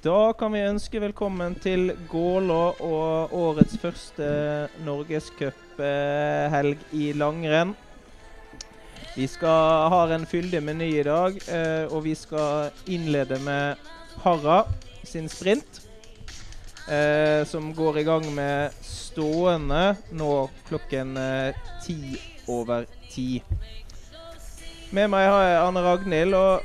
Da kan vi ønske velkommen til Gålå og årets første norgescuphelg i langrenn. Vi skal ha en fyldig meny i dag, eh, og vi skal innlede med Harra sin sprint. Eh, som går i gang med stående nå klokken eh, ti over ti. Med meg har jeg Anne Ragnhild, og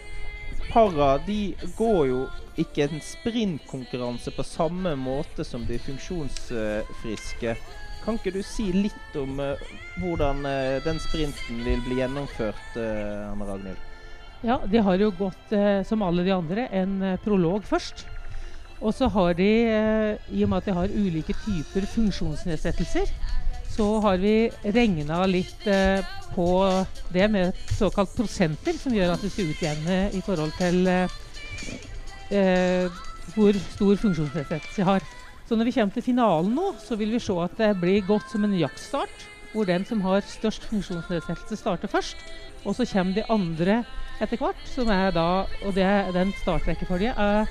Para de går jo ikke en sprintkonkurranse på samme måte som de funksjonsfriske. Kan ikke du si litt om uh, hvordan uh, den sprinten vil bli gjennomført, uh, Anne Ragnhild? Ja, de har jo gått, som alle de andre, en prolog først. Og så har de, i og med at de har ulike typer funksjonsnedsettelser, så har vi regna litt på det med såkalt prosenter, som gjør at vi skal utjevne i forhold til eh, hvor stor funksjonsnedsettelse jeg har. Så når vi kommer til finalen nå, så vil vi se at det blir gått som en jaktstart. Hvor den som har størst funksjonsnedsettelse, starter først. Og så kommer de andre etter hvert. Som er da, og det, den startrekkefølgen er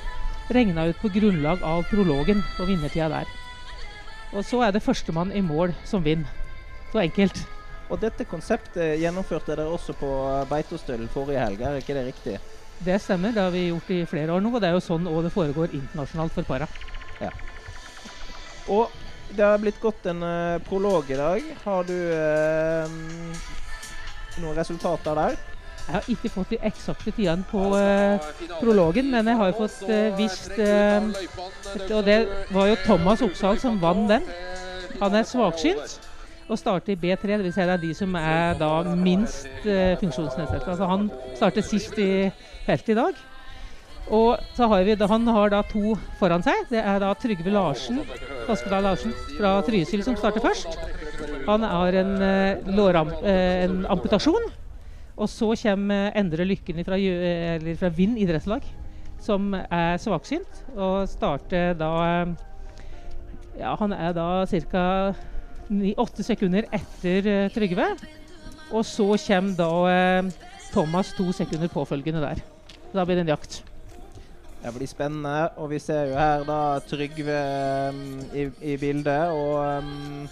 regna ut på grunnlag av prologen og vinnertida der. Og så er det førstemann i mål som vinner. Så enkelt. Og dette konseptet gjennomførte dere også på Beitostølen forrige helg, er ikke det riktig? Det stemmer. Det har vi gjort i flere år nå. Og det er jo sånn og det foregår internasjonalt for para. Ja. Og det har blitt gått en uh, prolog i dag. Har du uh, noen resultater der? Jeg har ikke fått de eksakte tidene på uh, prologen, men jeg har jo fått visst Og det var jo Thomas Oppsal som vant den. Han er svaksynt og starter i B3. Dvs. Si det er de som er da minst uh, funksjonsnedsatt. Altså han starter sist i feltet i dag. Og så har vi, Han har da to foran seg. Det er da Trygve Larsen Askedal Larsen fra Trysil som starter først. Han har en, uh, låram, uh, en amputasjon. Og så kommer Endre Lykken fra, fra Vind idrettslag, som er svaksynt, og starter da Ja, han er da ca åtte sekunder etter Trygve. Og så kommer da Thomas to sekunder påfølgende der. Da blir det en jakt. Det blir spennende. Og vi ser jo her da Trygve um, i, i, bildet. Og um,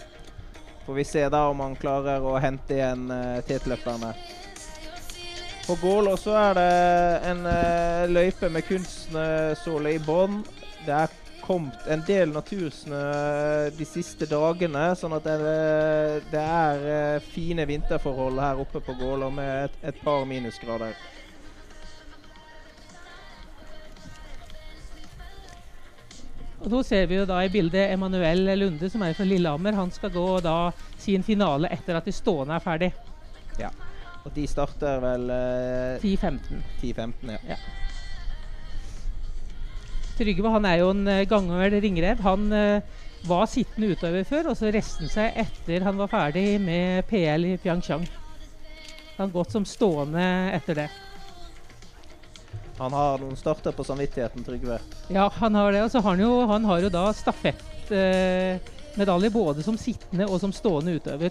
får vi se da om han klarer å hente igjen uh, tetløperne. På Gålå så er det en uh, løype med kunstsåle i bånn. Det er kommet en del natursnø de siste dagene, sånn at det, det er eh, fine vinterforhold her oppe på Gålå med et, et, par minusgrader. Og Nå ser vi jo da i bildet Emanuel Lunde, som er fra Lillehammer. Han skal gå da sin finale etter at de stående er ferdig. Ja, og de starter vel eh, 10-15. 10-15, ja. ja. Trygve han er jo en uh, gammel ringrev. Han eh, var sittende utøver før, og så resten seg etter han var ferdig med PL i Pyeongchang. Han gått som stående etter det. Han har noen starter på samvittigheten, Trygve? Ja, han har det. Og så har han jo, han har jo da stafettmedalje eh, både som sittende og som stående utøver.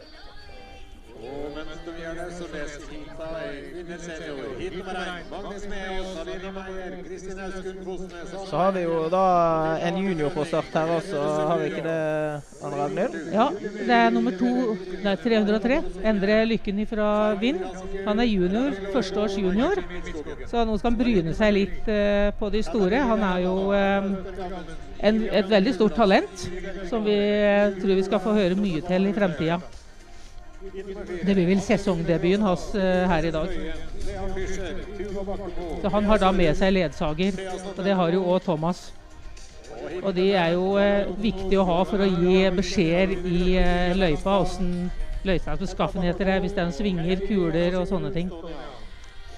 Så har vi jo da en junior på start her også, har vi ikke det, Anne Ragnhild? Ja, det er nummer to, nei, 303. Endre Lykken fra Vind. Han er junior, førsteårs junior, så nå skal han bryne seg litt uh, på de store. Han er jo um, en, et veldig stort talent, som vi uh, tror vi skal få høre mye til i fremtida. Det blir vel sesongdebuten hans uh, her i dag. Så Han har da med seg ledsager, og det har jo òg Thomas. Og de er jo uh, viktige å ha for å gi beskjeder i uh, løypa åssen løypas beskaffenheter er, hvis det er en svinger, kuler og sånne ting.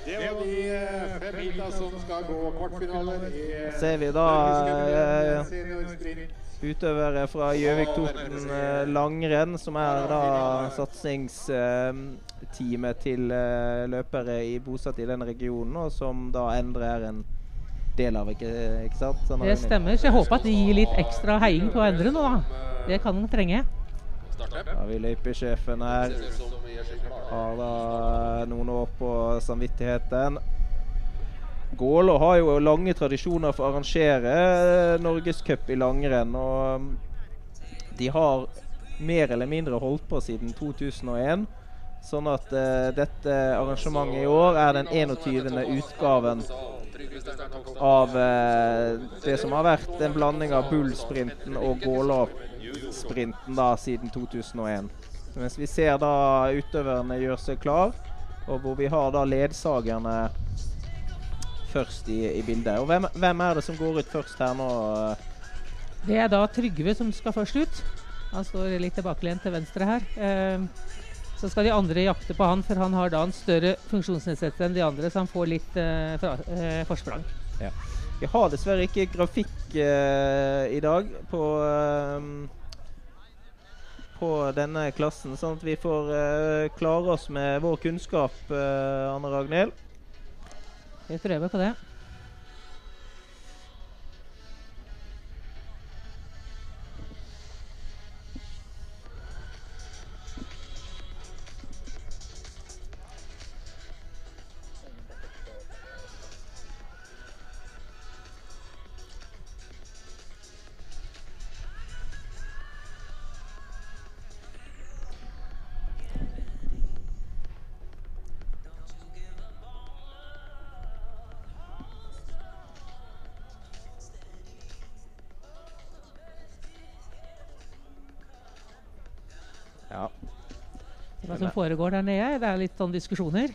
Det var de fem som skal gå kvartfinaler i Ser vi da utøvere fra Gjøvik-Toten eh, langrenn, som er da satsingsteamet til eh, løpere i, bosatt i den regionen, og som da Endre er en del av, ikke, ikke sant? Sånn Det stemmer. Så jeg håper at de gir litt ekstra heiing på Endre nå, da. Det kan de trenge. Da har vi løypesjefen her. Har da noen år på samvittigheten. Gålå har jo lange tradisjoner for å arrangere norgescup i langrenn. Og de har mer eller mindre holdt på siden 2001. Sånn at uh, dette arrangementet i år er den 21. utgaven av uh, det som har vært en blanding av Bull-sprinten og Gålå-sprinten siden 2001. Mens vi ser da utøverne gjøre seg klar, og hvor vi har da ledsagerne først i, i bildet. Og hvem, hvem, er det som går ut først her nå? Det er da Trygve som skal først ut. Han står litt tilbakelent til venstre her. Eh, så skal de andre jakte på han, for han har da en større funksjonsnedsettelse enn de andre, så han får litt eh, fra, eh, forsprang. Ja. Vi har dessverre ikke grafikk eh, i dag på eh, på denne klassen, sånn at vi får eh, klare oss med vår kunnskap, Anne Ragnhild. Vi prøver på det. Hva som foregår der nede. Det er litt sånn diskusjoner.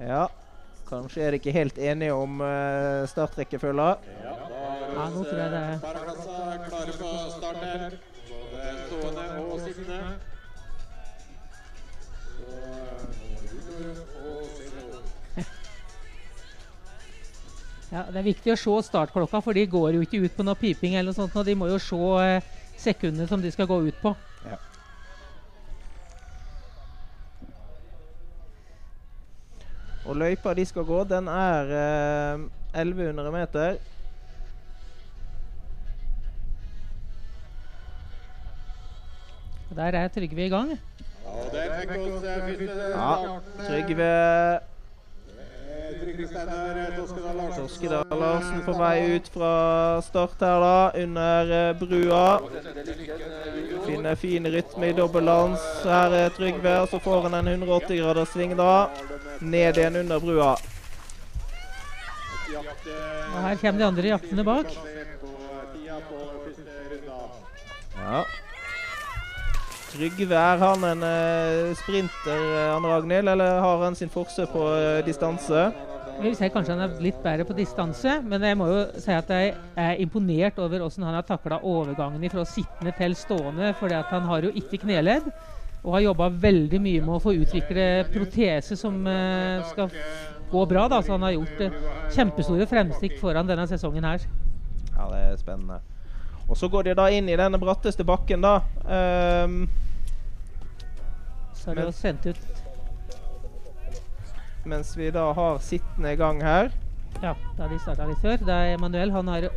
Ja. Kanskje er de ikke helt enige om uh, startrekkefølga. Ja, ja, nå tror jeg det er klare på start her. Både stående og sittende. Ja, Det er viktig å se startklokka, for de går jo ikke ut på noe piping. eller noe sånt, og De må jo se eh, sekundene som de skal gå ut på. Ja. Og løypa de skal gå, den er eh, 1100 meter. Der er Trygve i gang. Ja, Trygve Toskedal Larsen på vei ut fra start her, da. Under uh, brua. Finner fin rytme i dobbeltdans. Her er Trygve, og så får han en 180 graders sving da. Ned igjen under brua. Og her kommer de andre jaktene bak. Ja. Trygve, er han en uh, sprinter, Anne Ragnhild, eller har han sin forse på uh, distanse? Vil si kanskje han er litt bedre på distanse, men jeg må jo si at jeg er imponert over hvordan han har takla overgangen fra sittende til stående, fordi at han har jo ikke kneledd. Og har jobba veldig mye med å få utvikle protese som uh, skal gå bra. Da. Så han har gjort uh, kjempestore fremstikk foran denne sesongen her. Ja, det er spennende. Og så går de da inn i denne bratteste bakken, da. Um, så er det jo sendt ut Mens vi da har sittende gang her. Ja, da de starta litt før. Det er Emanuel. Han har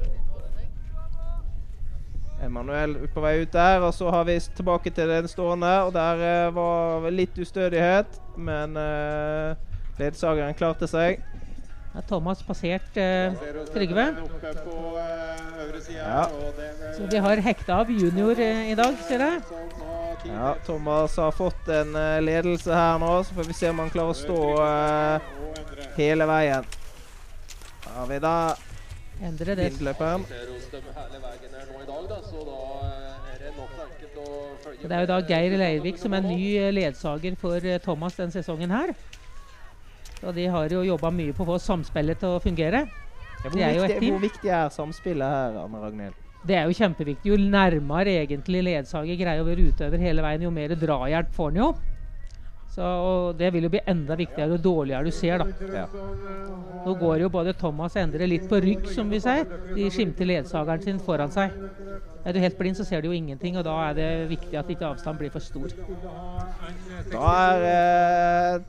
Emanuel på vei ut der. Og så har vi tilbake til den stående, og der uh, var litt ustødighet. Men uh, ledsageren klarte seg. Ja, Thomas passert uh, Trygve. Ja. Så de har hekta av junior i dag, ser jeg. Ja, Thomas har fått en uh, ledelse her nå, så får vi se om han klarer å stå uh, hele veien. Da har vi da Endre det. vindløperen. Det er jo da Geir Leirvik som er ny eh, ledsager for Thomas denne sesongen her. Og de har jo jobba mye på å få samspillet til å fungere. Ja, hvor, viktig, hvor, viktig, er samspillet her, Anne Ragnhild? Det er jo kjempeviktig. Jo nærmere egentlig ledsager greier å være utøver hele veien, jo mer drahjelp får han jo. Så, og det vil jo bli enda viktigere jo dårligere du ser, da. Ja. Nå går jo både Thomas og Endre litt på rygg, som vi sier. De skimter ledsageren sin foran seg. Er du helt blind, så ser du jo ingenting, og da er det viktig at ikke avstanden blir for stor. Da er eh,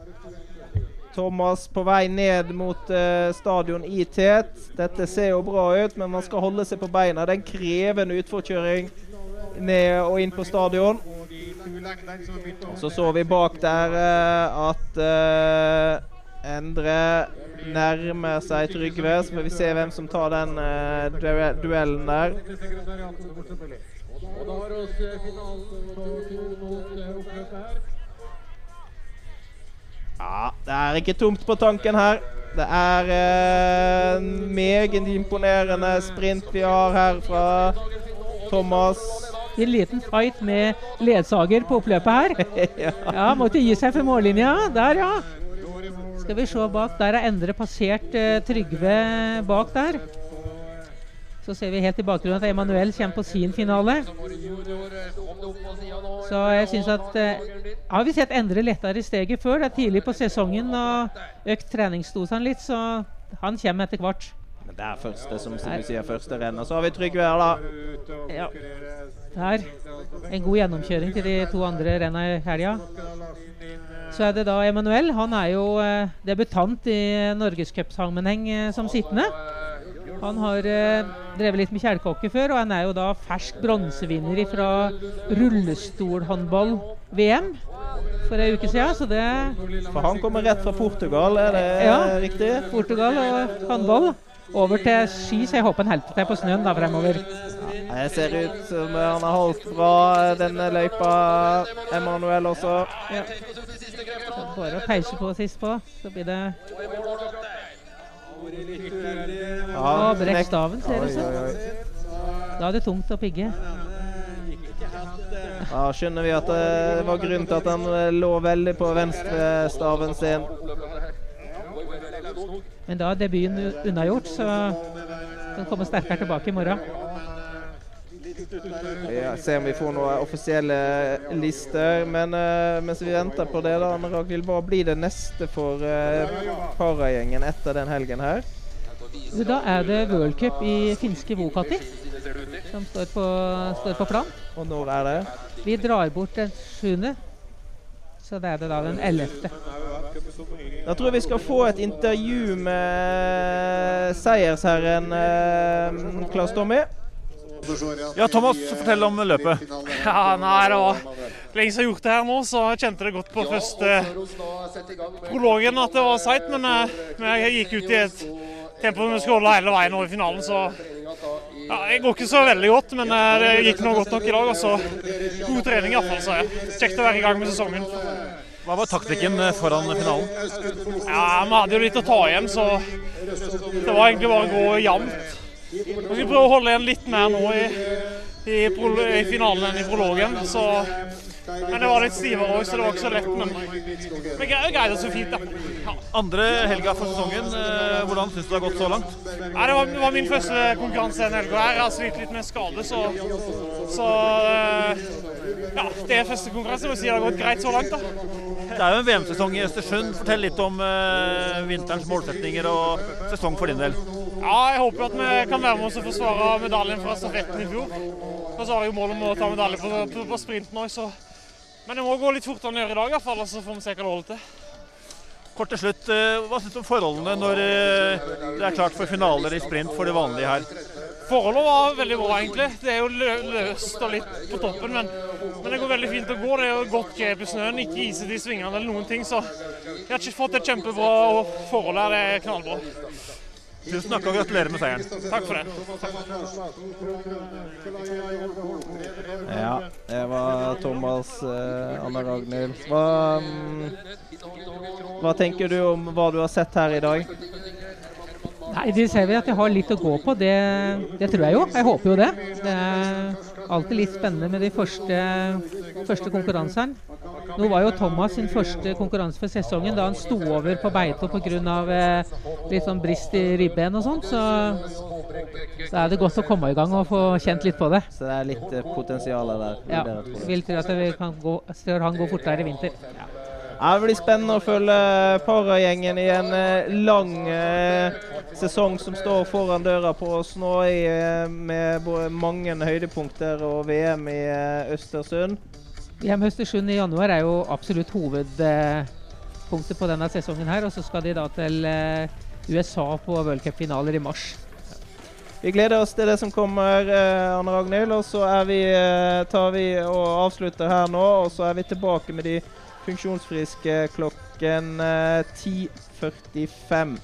Thomas på vei ned mot uh, stadion i tet. Dette ser jo bra ut, men man skal holde seg på beina. Det er en krevende utforkjøring ned og inn på stadion. Så så vi bak der uh, at uh, Endre nærmer seg Trygve. Så får vi se hvem som tar den uh, due duellen der. Og da har oss finalen på to mot oppløp her. Ja, det er ikke tomt på tanken her. Det er eh, en meget imponerende sprint vi har her fra Thomas. En liten fight med ledsager på oppløpet her. ja. Ja, måtte gi seg for mållinja. Der, ja. Skal vi se bak. Der er Endre passert eh, Trygve bak der. Så ser vi helt i bakgrunnen at Emanuel kommer på sin finale. Så jeg syns at eh, Har vi sett Endre lettere i steget før? Det er tidlig på sesongen og økt treningsdosene litt, så han kommer etter hvert. Men det er første, som sier, første renn. Og så har vi Trygve her, da. Ja. Der. En god gjennomkjøring til de to andre renna i helga. Så er det da Emanuel. Han er jo eh, debutant i norgescupsammenheng eh, som sittende. Han har eh, drevet litt med kjælkokke før, og han er jo da fersk bronsevinner fra rullestolhåndball-VM for ei uke siden. Så det For han kommer rett fra Portugal, er det Ja. riktig? Portugal og håndball. Over til ski, så jeg håper han holder seg på snøen da fremover. Det ser ut som han har holdt bra denne løypa, Emanuel også. Ja. Bare å peise på sist på, så blir det Ja, Å, brekk staven, ser det ut som. oi. Da er det tungt å pigge. Da skjønner vi at det var grunnen til at han eh, lå veldig på venstrestaven sin. Men da er debuten unnagjort, så kan komme sterkere tilbake i morgen. Vi ser om vi får noen offisielle lister. Men uh, mens vi venter på det, da, Anne Ragnhild, hva blir det neste for uh, paragjengen etter den helgen her? Da er det worldcup i finske Vokati som står på, står på plan. Og når er det? Vi drar bort den sjuende, så det er det da den ellevte. Da tror jeg vi skal få et intervju med seiersherren uh, Claes Tommy. Ja, Thomas, fortell om løpet. Ja, nei, det var lenge siden jeg har gjort det her nå, så jeg kjente det godt på første prologen at det var seigt. Men, eh, jeg gikk ut i et tempo som jeg skulle holde hele veien over i finalen, så ja, Det går ikke så veldig godt, men eh, det gikk nå godt nok i dag. Og så god trening iallfall, så jeg. Kjekt å være i gang med sesongen. Hva var taktikken eh, foran finalen? Ja, Vi hadde jo litt å ta igjen, så det var egentlig bare å gå jevnt. Vi skal prøve å holde igjen litt mer nå i, i, i finalen enn i prologen. Så, men det var litt stivere òg, så det var ikke så lett. Men vi gre- greide oss så fint, da. Ja. Andre helga for sesongen. eh, Hvordan syns du det har gått så langt? Nei, det, var, det var min første konkurranse denne helga. Jeg har slitt litt med skade, så, så eh, ja, det er første konkurranse. Jeg må si det har gått greit så langt. da. Det er jo en VM-sesong i Østersund. Fortell litt om eh, vinterens målsetninger og sesong for din del. Ja, jeg håper at vi kan være med oss og forsvare medaljen fra stafetten i fjor. Og så har jeg jo mål om å ta medalje på, på, på sprinten òg, så Men det må gå litt fortere enn i dag, i hvert fall, så får vi se hva det holder til. Kort til slutt, eh, hva syns du om forholdene når eh, det er klart for finaler i sprint for det vanlige her? Forholdet var veldig bra, egentlig. Det er jo lø løst og litt på toppen, men, men det går veldig fint å gå. Det er jo godt grep i snøen, ikke isete i svingene eller noen ting, så jeg har ikke fått et kjempebra forhold her. Det er knallbra. Tusen takk og gratulerer med seieren. Takk for det. Ja, det var Thomas eh, Anna Ragnhild. Hva, um, hva tenker du om hva du har sett her i dag? Nei, De ser vi at de har litt å gå på. Det, det tror jeg jo. Jeg håper jo det. Det er alltid litt spennende med de første, første konkurransene. Nå var jo Thomas sin første konkurranse for sesongen da han sto over på beite pga. Eh, litt sånn brist i ribben og sånt. Så, så er det godt å komme i gang og få kjent litt på det. Så det er litt eh, potensial der. Ja, dere vil tro at vi kan gå, ser han gå fortere i vinter. Ja. Ja, det blir spennende å følge paragjengen i en eh, lang eh, sesong som står foran døra på i, eh, med mange høydepunkter og VM i eh, Østersund. VM Østersund i januar er jo absolutt hovedpunktet på denne sesongen her. Og så skal de da til eh, USA på v-cupfinaler i mars. Vi gleder oss til det som kommer, eh, Anne Ragnhild. Og så vi, eh, tar vi og avslutter her nå, og så er vi tilbake med de funksjonsfriske klokken eh, 10.45.